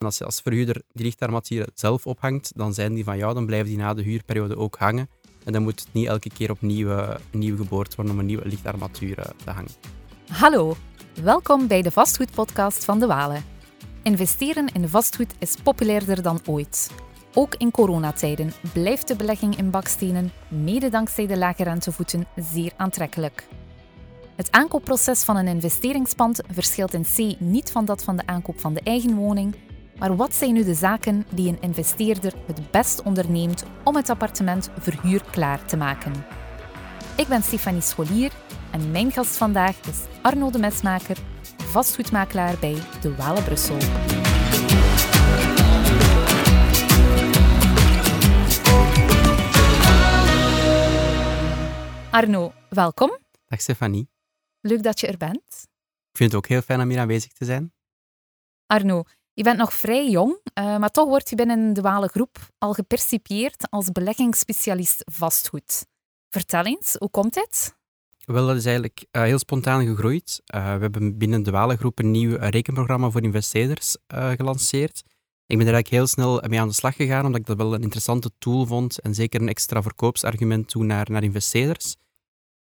En als je als verhuurder die lichtarmaturen zelf ophangt, dan zijn die van jou, dan blijven die na de huurperiode ook hangen. En dan moet het niet elke keer opnieuw, uh, nieuw geboord worden om een nieuwe lichtarmatuur uh, te hangen. Hallo, welkom bij de vastgoedpodcast van De Walen. Investeren in vastgoed is populairder dan ooit. Ook in coronatijden blijft de belegging in bakstenen, mede dankzij de lage rentevoeten, zeer aantrekkelijk. Het aankoopproces van een investeringspand verschilt in C niet van dat van de aankoop van de eigen woning, maar wat zijn nu de zaken die een investeerder het best onderneemt om het appartement verhuurklaar te maken? Ik ben Stefanie Scholier en mijn gast vandaag is Arno de Mesmaker, vastgoedmakelaar bij De Walen Brussel. Arno, welkom. Dag Stefanie. Leuk dat je er bent. Ik vind het ook heel fijn om hier aanwezig te zijn. Arno, je bent nog vrij jong, uh, maar toch word je binnen de Groep al gepercipieerd als beleggingsspecialist vastgoed. Vertel eens, hoe komt dit? Wel, dat is eigenlijk uh, heel spontaan gegroeid. Uh, we hebben binnen de Wale Groep een nieuw rekenprogramma voor investeerders gelanceerd. Ik ben er eigenlijk heel snel mee aan de slag gegaan, omdat ik dat wel een interessante tool vond en zeker een extra verkoopsargument toe naar, naar investeerders.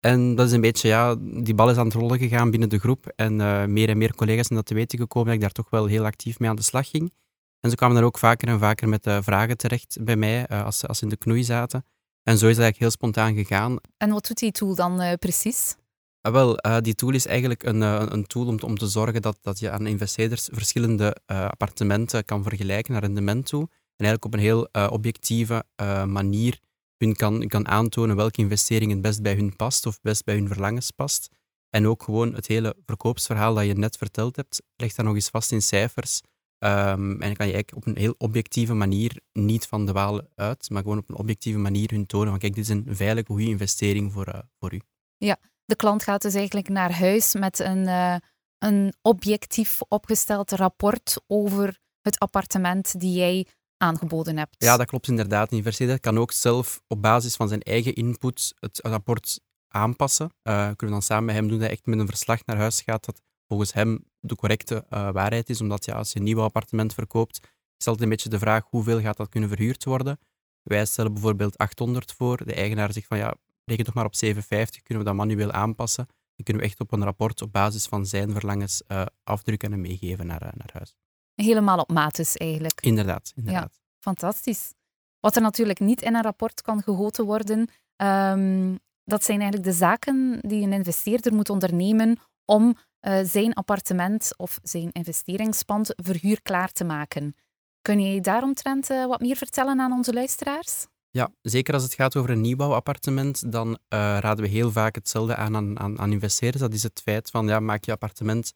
En dat is een beetje, ja, die bal is aan het rollen gegaan binnen de groep. En uh, meer en meer collega's zijn dat te weten gekomen dat ik daar toch wel heel actief mee aan de slag ging. En ze kwamen dan ook vaker en vaker met uh, vragen terecht bij mij, uh, als, als ze in de knoei zaten. En zo is dat eigenlijk heel spontaan gegaan. En wat doet die tool dan precies? Ah, wel, die tool is eigenlijk een, een tool om te, om te zorgen dat, dat je aan investeerders verschillende appartementen kan vergelijken naar rendement toe. En eigenlijk op een heel objectieve manier hun kan, kan aantonen welke investering het best bij hun past of best bij hun verlangens past. En ook gewoon het hele verkoopsverhaal dat je net verteld hebt, legt daar nog eens vast in cijfers. Um, en dan kan je eigenlijk op een heel objectieve manier, niet van de walen uit, maar gewoon op een objectieve manier hun tonen van kijk, dit is een veilige, goede investering voor, uh, voor u. Ja, de klant gaat dus eigenlijk naar huis met een, uh, een objectief opgesteld rapport over het appartement die jij aangeboden hebt. Ja, dat klopt inderdaad. De universiteit kan ook zelf op basis van zijn eigen input het rapport aanpassen. Uh, kunnen we dan samen met hem doen dat hij echt met een verslag naar huis gaat dat volgens hem de correcte uh, waarheid is. Omdat ja, als je een nieuw appartement verkoopt, is altijd een beetje de vraag hoeveel gaat dat kunnen verhuurd worden. Wij stellen bijvoorbeeld 800 voor. De eigenaar zegt van ja, reken toch maar op 750, kunnen we dat manueel aanpassen. Dan kunnen we echt op een rapport op basis van zijn verlangens uh, afdrukken en meegeven naar, naar huis. Helemaal op maat dus eigenlijk. Inderdaad, inderdaad. Ja, fantastisch. Wat er natuurlijk niet in een rapport kan gegoten worden, um, dat zijn eigenlijk de zaken die een investeerder moet ondernemen om uh, zijn appartement of zijn investeringspand verhuurklaar te maken. Kun je daaromtrent uh, wat meer vertellen aan onze luisteraars? Ja, zeker als het gaat over een nieuwbouwappartement, dan uh, raden we heel vaak hetzelfde aan, aan aan investeerders. Dat is het feit van, ja, maak je appartement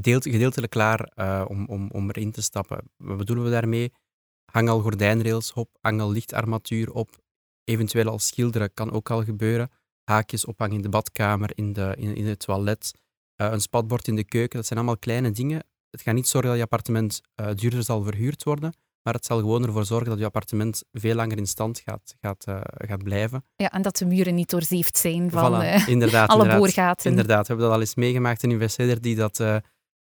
deelt, gedeeltelijk klaar uh, om, om, om erin te stappen. Wat bedoelen we daarmee? Hang al gordijnrails op, hang al lichtarmatuur op. Eventueel al schilderen kan ook al gebeuren. Haakjes ophangen in de badkamer, in, de, in, in het toilet. Uh, een spatbord in de keuken. Dat zijn allemaal kleine dingen. Het gaat niet zorgen dat je appartement uh, duurder zal verhuurd worden, maar het zal gewoon ervoor zorgen dat je appartement veel langer in stand gaat, gaat, uh, gaat blijven. Ja, en dat de muren niet doorzeefd zijn van voilà, inderdaad, alle inderdaad, boorgaten. Inderdaad, we hebben dat al eens meegemaakt. Een investeerder die dat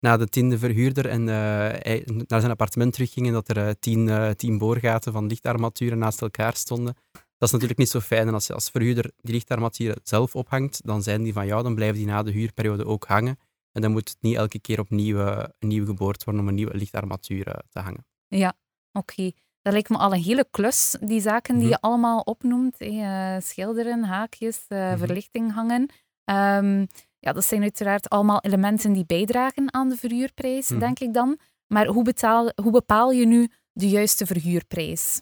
na de tiende verhuurder en uh, naar zijn appartement teruggingen, dat er uh, tien, uh, tien boorgaten van lichtarmaturen naast elkaar stonden. Dat is natuurlijk niet zo fijn. En als je als verhuurder die lichtarmaturen zelf ophangt, dan zijn die van jou, dan blijven die na de huurperiode ook hangen. En dan moet het niet elke keer opnieuw, nieuw geboord worden om een nieuwe lichtarmatuur te hangen. Ja, oké. Okay. Dat lijkt me al een hele klus, die zaken die -hmm. je allemaal opnoemt. Hey, schilderen, haakjes, mm -hmm. verlichting hangen. Um, ja, dat zijn uiteraard allemaal elementen die bijdragen aan de verhuurprijs, mm. denk ik dan. Maar hoe, betaal, hoe bepaal je nu de juiste verhuurprijs?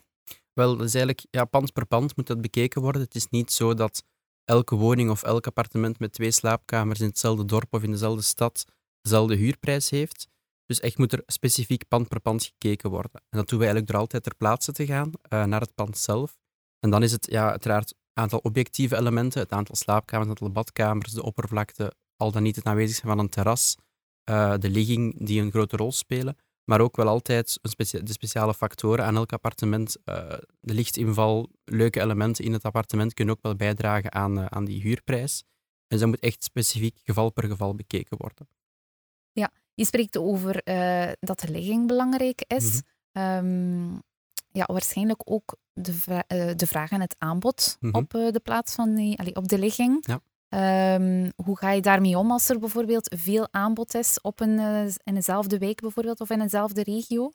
Wel, dat is eigenlijk ja, pand per pand moet dat bekeken worden. Het is niet zo dat elke woning of elk appartement met twee slaapkamers in hetzelfde dorp of in dezelfde stad dezelfde huurprijs heeft. Dus echt moet er specifiek pand per pand gekeken worden. En dat doen we eigenlijk door altijd ter plaatse te gaan uh, naar het pand zelf. En dan is het ja, uiteraard aantal objectieve elementen, het aantal slaapkamers, het aantal badkamers, de oppervlakte, al dan niet het aanwezig zijn van een terras, uh, de ligging die een grote rol spelen, maar ook wel altijd specia de speciale factoren aan elk appartement. Uh, de lichtinval, leuke elementen in het appartement kunnen ook wel bijdragen aan, uh, aan die huurprijs. En dat moet echt specifiek geval per geval bekeken worden. Ja, Je spreekt over eh, dat de ligging belangrijk is. Ehm, ja, waarschijnlijk ook de, vra- eh, de vraag en het aanbod Mhm. op eh, de plaats van die, allee, op de ligging. Ja. Ehm, hoe ga je daarmee om als er bijvoorbeeld veel aanbod is op een, eh, in dezelfde wijk bijvoorbeeld of in dezelfde regio?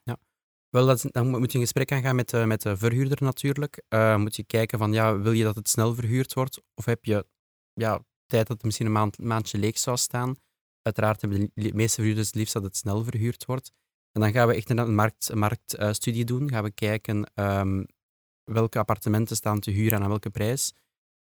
Wel, dat is- dan moet je in gesprek gaan gaan met, de- met de verhuurder natuurlijk. Eh, moet je kijken van, ja, wil je dat het snel verhuurd wordt? Of heb je ja, tijd dat het misschien een maand, maandje leeg zou staan? Uiteraard hebben de meeste verhuurders het liefst dat het snel verhuurd wordt. En dan gaan we echt een markt, een marktstudie doen. Gaan we kijken ehm, welke appartementen staan te huren en aan welke prijs.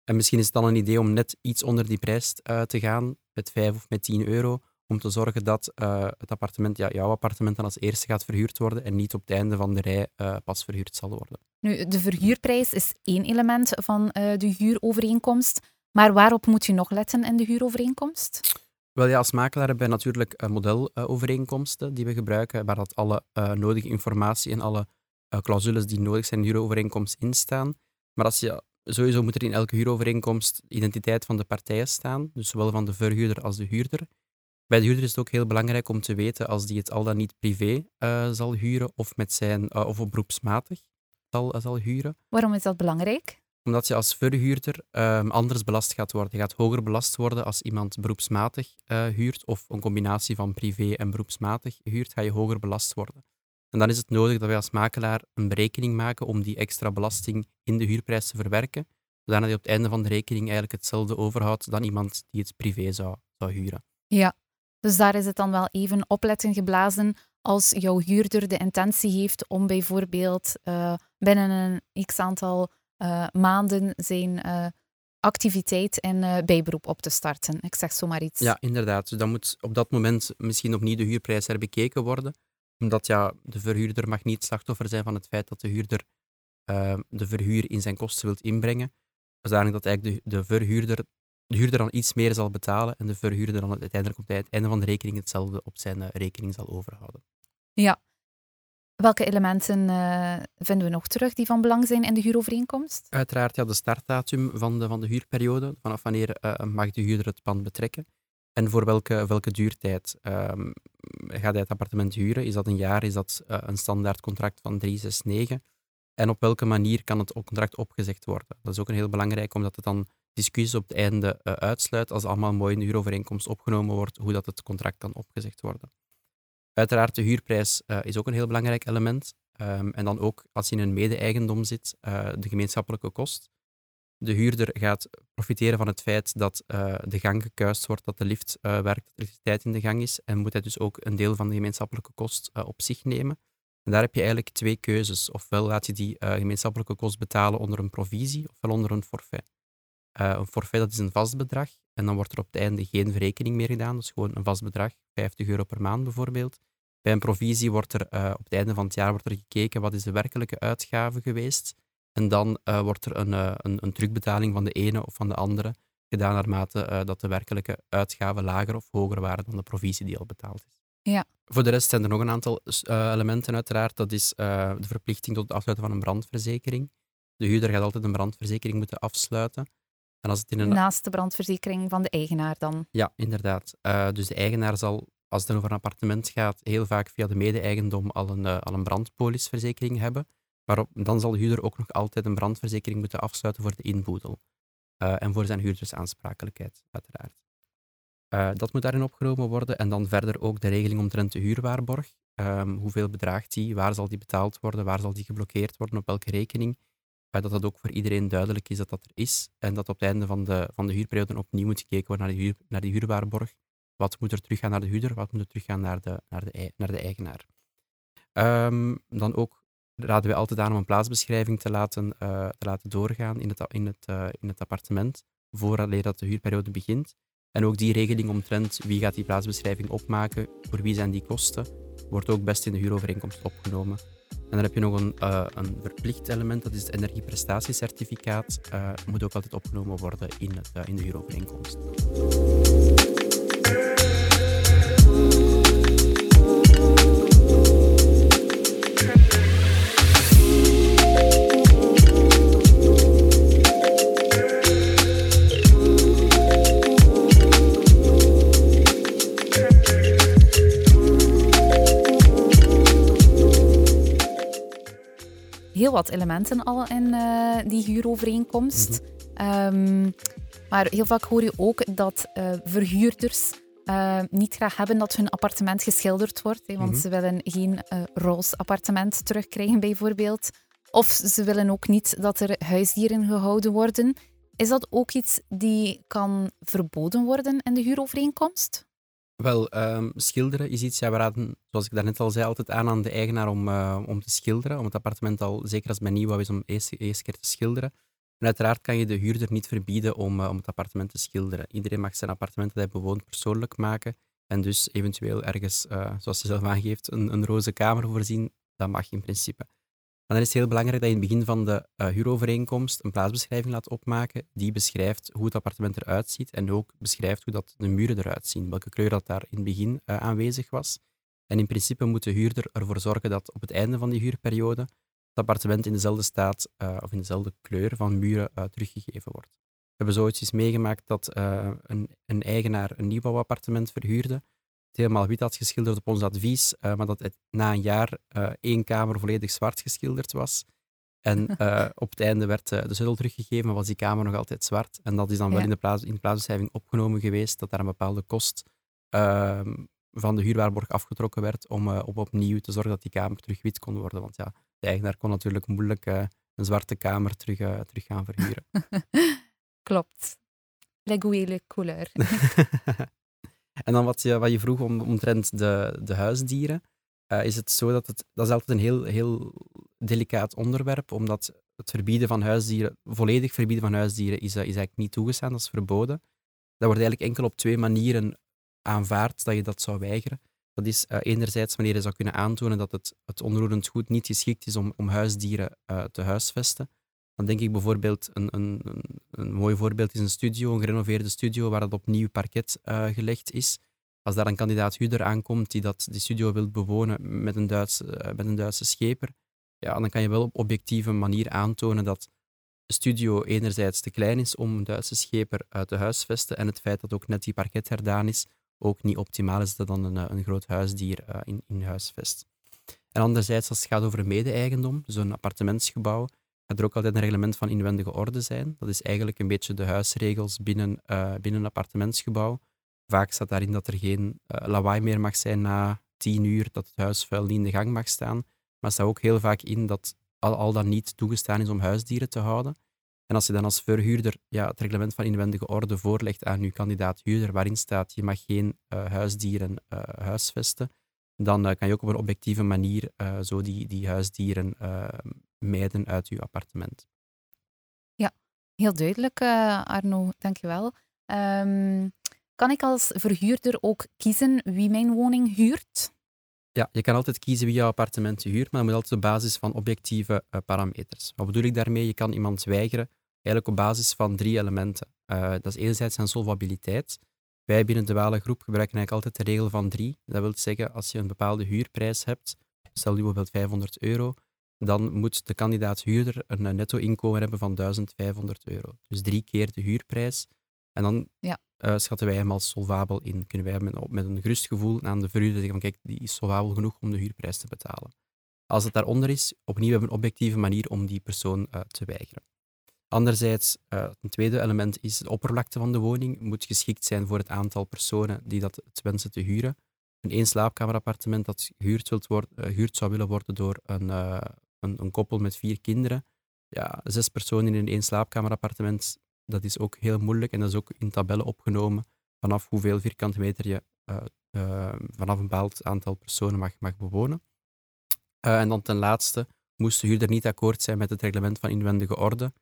En misschien is het dan een idee om net iets onder die prijs eh, te gaan, met 5 of met 10 euro, om te zorgen dat eh, het appartement, ja, jouw appartement dan als eerste gaat verhuurd worden en niet op het einde van de rij eh, pas verhuurd zal worden. Nu, de verhuurprijs is één element van de huurovereenkomst. Maar waarop moet je nog letten in de huurovereenkomst? Wel ja, als makelaar hebben wij natuurlijk eh, modelovereenkomsten die we gebruiken, waar dat alle eh, nodige informatie en alle eh, clausules die nodig zijn in de huurovereenkomst in staan. Maar als je, sowieso moet er in elke huurovereenkomst de identiteit van de partijen staan, dus zowel van de verhuurder als de huurder. Bij de huurder is het ook heel belangrijk om te weten als die het al dan niet privé zal huren of, met zijn, of beroepsmatig zal, zal huren. Waarom is dat belangrijk? Omdat je als verhuurder ehm, anders belast gaat worden. Je gaat hoger belast worden als iemand beroepsmatig eh, huurt of een combinatie van privé en beroepsmatig huurt, ga je hoger belast worden. En dan is het nodig dat wij als makelaar een berekening maken om die extra belasting in de huurprijs te verwerken, zodat je op het einde van de rekening eigenlijk hetzelfde overhoudt dan iemand die het privé zou, zou huren. Ja, dus daar is het dan wel even opletten geblazen als jouw huurder de intentie heeft om bijvoorbeeld eh, binnen een x aantal maanden zijn eh, activiteit en eh, bijberoep op te starten. Ik zeg zomaar iets. Ja, inderdaad. Dus dan moet op dat moment misschien opnieuw de huurprijs herbekeken worden. Omdat ja, de verhuurder mag niet slachtoffer zijn van het feit dat de huurder eh, de verhuur in zijn kosten wilt inbrengen. Zodanig dat eigenlijk de, de verhuurder de huurder dan iets meer zal betalen en de verhuurder dan uiteindelijk op het einde van de rekening hetzelfde op zijn eh, rekening zal overhouden. Ja. Welke elementen eh, vinden we nog terug die van belang zijn in de huurovereenkomst? Uiteraard ja, de startdatum van de, van de huurperiode, vanaf wanneer eh, mag de huurder het pand betrekken. En voor welke, welke duurtijd ehm, gaat hij het appartement huren? Is dat een jaar? Is dat eh, een standaard contract van 369? En op welke manier kan het contract opgezegd worden? Dat is ook een heel belangrijk, omdat het dan discussies op het einde uitsluit, als allemaal mooi in de huurovereenkomst opgenomen wordt, hoe dat het contract kan opgezegd worden. Uiteraard, de huurprijs uh, is ook een heel belangrijk element. Um, en dan ook, als je in een mede-eigendom zit, uh, de gemeenschappelijke kost. De huurder gaat profiteren van het feit dat uh, de gang gekuist wordt, dat de lift werkt, dat elektriciteit in de gang is. En moet hij dus ook een deel van de gemeenschappelijke kost op zich nemen. En daar heb je eigenlijk twee keuzes. Ofwel laat je die gemeenschappelijke kost betalen onder een provisie, ofwel onder een forfait. Een forfait dat is een vast bedrag en dan wordt er op het einde geen verrekening meer gedaan. Dat is gewoon een vast bedrag, 50 euro per maand bijvoorbeeld. Bij een provisie wordt er uh, op het einde van het jaar wordt er gekeken wat is de werkelijke uitgave geweest. En dan uh, wordt er een, een, een, terugbetaling van de ene of van de andere gedaan naarmate dat de werkelijke uitgaven lager of hoger waren dan de provisie die al betaald is. Ja. Voor de rest zijn er nog een aantal elementen uiteraard. Dat is de verplichting tot het afsluiten van een brandverzekering. De huurder gaat altijd een brandverzekering moeten afsluiten. En als het in een... Naast de brandverzekering van de eigenaar dan? Ja, inderdaad. Uh, dus de eigenaar zal, als het over een appartement gaat, heel vaak via de mede-eigendom al een, uh, al een brandpolisverzekering hebben. Maar dan zal de huurder ook nog altijd een brandverzekering moeten afsluiten voor de inboedel. Uh, en voor zijn huurdersaansprakelijkheid, uiteraard. dat moet daarin opgenomen worden. En dan verder ook de regeling omtrent de huurwaarborg. Um, hoeveel bedraagt die? Waar zal die betaald worden? Waar zal die geblokkeerd worden? Op welke rekening? Dat het ook voor iedereen duidelijk is dat dat er is en dat op het einde van de, van de huurperiode opnieuw moet gekeken worden naar de, huur, naar de huurwaarborg. Wat moet er teruggaan naar de huurder, wat moet er teruggaan naar de, naar de, naar de eigenaar. Um, dan ook raden we altijd aan om een plaatsbeschrijving te laten, uh, te laten doorgaan in het, in, het, uh, in het appartement, voordat dat de huurperiode begint. En ook die regeling omtrent wie gaat die plaatsbeschrijving opmaken, voor wie zijn die kosten, wordt ook best in de huurovereenkomst opgenomen. En dan heb je nog een, uh, een verplicht element, dat is het energieprestatiecertificaat. Uh, moet ook altijd opgenomen worden in, het, uh, in de huurovereenkomst. Heel wat elementen al in eh, die huurovereenkomst. Ehm, maar heel vaak hoor je ook dat uh, verhuurders uh, niet graag hebben dat hun appartement geschilderd wordt. Hè, want ze willen geen roze appartement terugkrijgen, bijvoorbeeld. Of ze willen ook niet dat er huisdieren gehouden worden. Is dat ook iets die kan verboden worden in de huurovereenkomst? Wel, um, schilderen is iets, ja, we raden, zoals ik daarnet al zei, altijd aan aan de eigenaar om, uh, om te schilderen. Om het appartement al, zeker als het nieuwbouw is, om eerst, eerst keer te schilderen. En uiteraard kan je de huurder niet verbieden om, uh, om het appartement te schilderen. Iedereen mag zijn appartement dat hij bewoont persoonlijk maken. En dus eventueel ergens, uh, zoals ze zelf aangeeft, een, een roze kamer voorzien. Dat mag in principe. Dan is het heel belangrijk dat je in het begin van de uh, huurovereenkomst een plaatsbeschrijving laat opmaken die beschrijft hoe het appartement eruit ziet en ook beschrijft hoe dat de muren eruit zien, welke kleur dat daar in het begin uh, aanwezig was. En in principe moet de huurder ervoor zorgen dat op het einde van die huurperiode het appartement in dezelfde staat uh, of in dezelfde kleur van muren teruggegeven wordt. We hebben zoiets meegemaakt dat een, een, eigenaar een nieuwbouwappartement verhuurde helemaal wit had geschilderd op ons advies, uh, maar dat het na een jaar uh, één kamer volledig zwart geschilderd was. En uh, op het einde werd de sleutel teruggegeven, maar was die kamer nog altijd zwart. En dat is dan wel in de, plaats, in de plaatsbeschrijving opgenomen geweest, dat daar een bepaalde kost ehm, van de huurwaarborg afgetrokken werd om, om opnieuw te zorgen dat die kamer terug wit kon worden. Want ja, de eigenaar kon natuurlijk moeilijk een zwarte kamer terug, terug gaan verhuren. Klopt. La couleur. En dan wat je, wat je vroeg om, omtrent de, de huisdieren, uh, is het zo dat het, dat is altijd een heel, heel delicaat onderwerp, omdat het verbieden van huisdieren, volledig verbieden van huisdieren, is, uh, is eigenlijk niet toegestaan, dat is verboden. Dat wordt eigenlijk enkel op twee manieren aanvaard dat je dat zou weigeren. Dat is uh, enerzijds wanneer je zou kunnen aantonen dat het, het onroerend goed niet geschikt is om, om huisdieren te huisvesten. Dan denk ik bijvoorbeeld, een, een, een, mooi voorbeeld is een studio, een gerenoveerde studio waar dat opnieuw parket uh, gelegd is. Als daar een kandidaat huurder aankomt die dat, die studio wil bewonen met een, Duitse, uh, met een Duitse scheper, ja, dan kan je wel op objectieve manier aantonen dat de studio enerzijds te klein is om een Duitse scheper uh, te huisvesten en het feit dat ook net die parket herdaan is, ook niet optimaal is dat dan een, een groot huisdier in, in huisvest. En anderzijds, als het gaat over mede-eigendom, dus een appartementsgebouw, gaat er ook altijd een reglement van inwendige orde zijn. Dat is eigenlijk een beetje de huisregels binnen, uh, binnen een appartementsgebouw. Vaak staat daarin dat er geen uh, lawaai meer mag zijn na tien uur, dat het huisvuil niet in de gang mag staan. Maar er staat ook heel vaak in dat al, al dan niet toegestaan is om huisdieren te houden. En als je dan als verhuurder ja, het reglement van inwendige orde voorlegt aan je kandidaat huurder, waarin staat je mag geen uh, huisdieren huisvesten, dan kan je ook op een objectieve manier zo die, die huisdieren mijden uit uw appartement. Ja, heel duidelijk, uh, Arno, dankjewel. Um, kan ik als verhuurder ook kiezen wie mijn woning huurt? Ja, je kan altijd kiezen wie jouw appartement huurt, maar dat moet altijd op basis van objectieve uh, parameters. Wat bedoel ik daarmee? Je kan iemand weigeren eigenlijk op basis van drie elementen. Uh, dat is enerzijds zijn solvabiliteit. Wij binnen de Wale Groep gebruiken eigenlijk altijd de regel van drie. Dat wil zeggen, als je een bepaalde huurprijs hebt, stel nu bijvoorbeeld 500 euro, dan moet de kandidaat huurder een netto-inkomen hebben van 1500 euro. Dus drie keer de huurprijs. En dan ja. uh, schatten wij hem als solvabel in. Kunnen wij met, met een gerust gevoel aan de verhuurder zeggen van kijk, die is solvabel genoeg om de huurprijs te betalen. Als het daaronder is, opnieuw hebben we een objectieve manier om die persoon uh, te weigeren. Anderzijds, uh, een tweede element is de oppervlakte van de woning moet geschikt zijn voor het aantal personen die dat het wensen te huren. Een één slaapkamerappartement dat gehuurd, wilt worden, gehuurd zou willen worden door een, een, een koppel met vier kinderen. Ja, zes personen in één slaapkamerappartement, dat is ook heel moeilijk. En dat is ook in tabellen opgenomen vanaf hoeveel vierkante meter je uh, uh, vanaf een bepaald aantal personen mag, mag bewonen. Uh, en dan ten laatste moest de huurder niet akkoord zijn met het reglement van inwendige orde.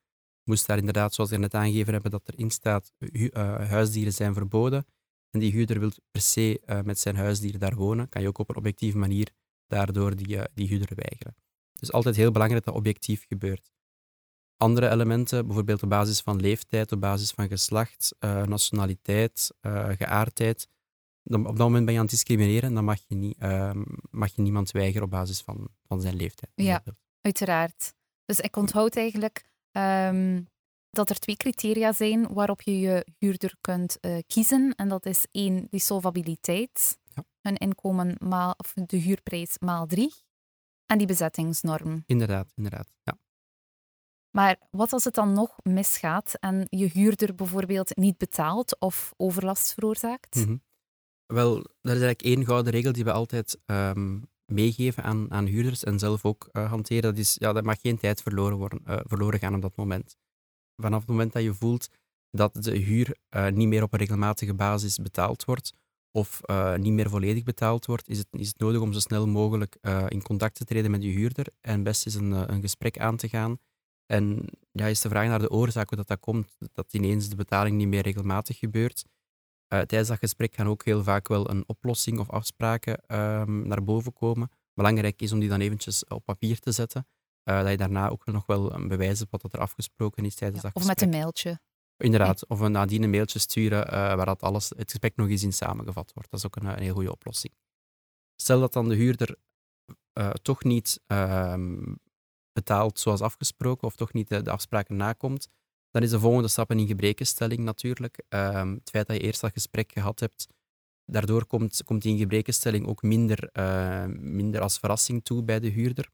Moest daar inderdaad, zoals we net aangegeven hebben, dat erin staat, huisdieren zijn verboden. En die huurder wil per se met zijn huisdieren daar wonen, kan je ook op een objectieve manier daardoor die, die huurder weigeren. Dus altijd heel belangrijk dat dat objectief gebeurt. Andere elementen, bijvoorbeeld op basis van leeftijd, op basis van geslacht, uh, nationaliteit, uh, geaardheid. Dan, op dat moment ben je aan het discrimineren dan mag je, niet, uh, mag je niemand weigeren op basis van, van zijn leeftijd. Ja, uiteraard. Dus ik onthoud eigenlijk um, dat er twee criteria zijn waarop je je huurder kunt uh, kiezen. En dat is één, die solvabiliteit. Ja. Een inkomen maal, of de huurprijs maal drie. En die bezettingsnorm. Inderdaad, inderdaad. Ja. Maar wat als het dan nog misgaat en je huurder bijvoorbeeld niet betaalt of overlast veroorzaakt? Mhm. Wel, dat is eigenlijk één gouden regel die we altijd ehm, meegeven aan, aan huurders en zelf ook uh, hanteren. Dat is, ja, dat mag geen tijd verloren, worden, uh, verloren gaan op dat moment. Vanaf het moment dat je voelt dat de huur uh, niet meer op een regelmatige basis betaald wordt, of niet meer volledig betaald wordt, is het, is het nodig om zo snel mogelijk in contact te treden met je huurder en best eens een, een gesprek aan te gaan en ja, is de vraag naar de oorzaak hoe dat, dat komt, dat ineens de betaling niet meer regelmatig gebeurt. Uh, tijdens dat gesprek gaan ook heel vaak wel een oplossing of afspraken um, naar boven komen. Belangrijk is om die dan eventjes op papier te zetten. Dat je daarna ook nog wel een bewijs hebt wat er afgesproken is tijdens ja, dat of gesprek. Of met een mailtje. Inderdaad, of een nadien een mailtje sturen uh, waar dat alles, het gesprek nog eens in samengevat wordt. Dat is ook een, een heel goede oplossing. Stel dat dan de huurder toch niet ehm, betaalt zoals afgesproken of toch niet de, afspraken nakomt, dan is de volgende stap een ingebrekenstelling natuurlijk. Um, het feit dat je eerst dat gesprek gehad hebt, daardoor komt, komt die ingebrekenstelling ook minder, uh, minder als verrassing toe bij de huurder.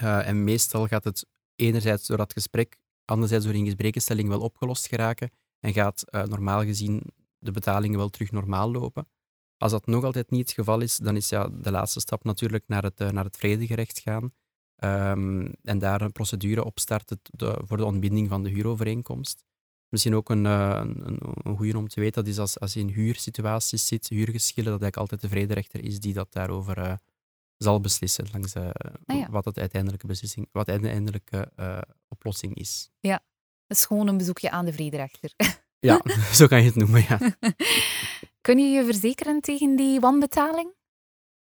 En meestal gaat het enerzijds door dat gesprek, anderzijds door ingebrekenstelling wel opgelost geraken en gaat uh, normaal gezien de betalingen wel terug normaal lopen. Als dat nog altijd niet het geval is, dan is ja, de laatste stap natuurlijk naar het, naar het vredegerecht gaan. Um, en daar een procedure op starten de, voor de ontbinding van de huurovereenkomst. Misschien ook een, een, een, een goede om te weten, dat is als, als je in huursituaties zit, huurgeschillen, dat eigenlijk altijd de vrederechter is die dat daarover zal beslissen, langs uh, ah, ja. wat het uiteindelijke, beslissing, wat de uiteindelijke uh, oplossing is. Ja, het is gewoon een bezoekje aan de vrederechter. ja, zo kan je het noemen, ja. Kun je je verzekeren tegen die wanbetaling?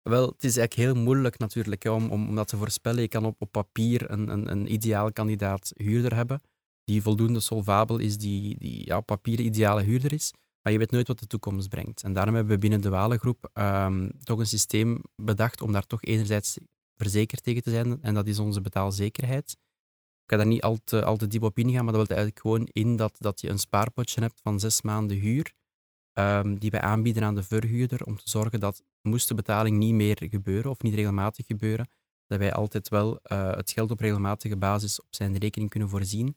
Wel, het is eigenlijk heel moeilijk natuurlijk hè, om, om, om dat te voorspellen. Je kan op, op papier een, een, een ideaal kandidaat huurder hebben, die voldoende solvabel is, die, die ja, op papier ideale huurder is. Maar je weet nooit wat de toekomst brengt. En daarom hebben we binnen de Walengroep um, toch een systeem bedacht om daar toch enerzijds verzekerd tegen te zijn. En dat is onze betaalzekerheid. Ik ga daar niet al te, diep op ingaan, maar dat wil eigenlijk gewoon in dat, dat je een spaarpotje hebt van zes maanden huur. Um, die wij aanbieden aan de verhuurder om te zorgen dat, moest de betaling niet meer gebeuren of niet regelmatig gebeuren, dat wij altijd wel uh, het geld op regelmatige basis op zijn rekening kunnen voorzien.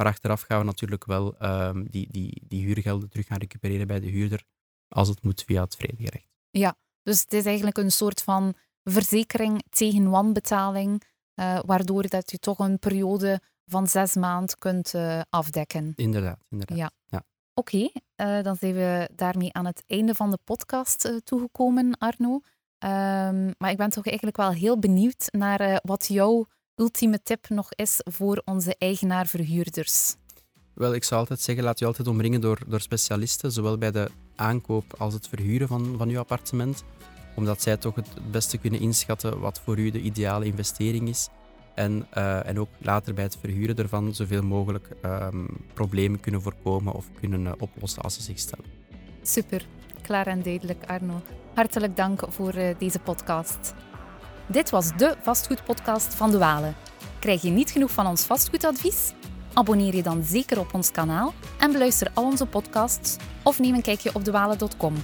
Maar achteraf gaan we natuurlijk wel um, die, die, die huurgelden terug gaan recupereren bij de huurder, als het moet via het vredegerecht. Ja, dus het is eigenlijk een soort van verzekering tegen wanbetaling, uh, waardoor dat je toch een periode van zes maanden kunt uh, afdekken. Inderdaad, inderdaad. Ja. ja. Oké, okay, uh, dan zijn we daarmee aan het einde van de podcast toegekomen, Arno. Um, maar ik ben toch eigenlijk wel heel benieuwd naar wat jouw ultieme tip nog is voor onze eigenaar-verhuurders. Wel, ik zou altijd zeggen, laat je altijd omringen door, door specialisten, zowel bij de aankoop als het verhuren van, van uw appartement, omdat zij toch het, het beste kunnen inschatten wat voor u de ideale investering is. En, uh, en ook later bij het verhuren ervan zoveel mogelijk um, problemen kunnen voorkomen of kunnen uh, oplossen als ze zich stellen. Super, klaar en duidelijk Arno. Hartelijk dank voor uh, deze podcast. Dit was de vastgoedpodcast van De Walen. Krijg je niet genoeg van ons vastgoedadvies? Abonneer je dan zeker op ons kanaal en beluister al onze podcasts of neem een kijkje op dewalen.com.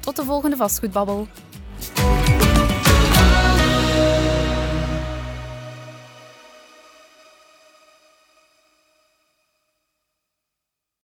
Tot de volgende vastgoedbabbel.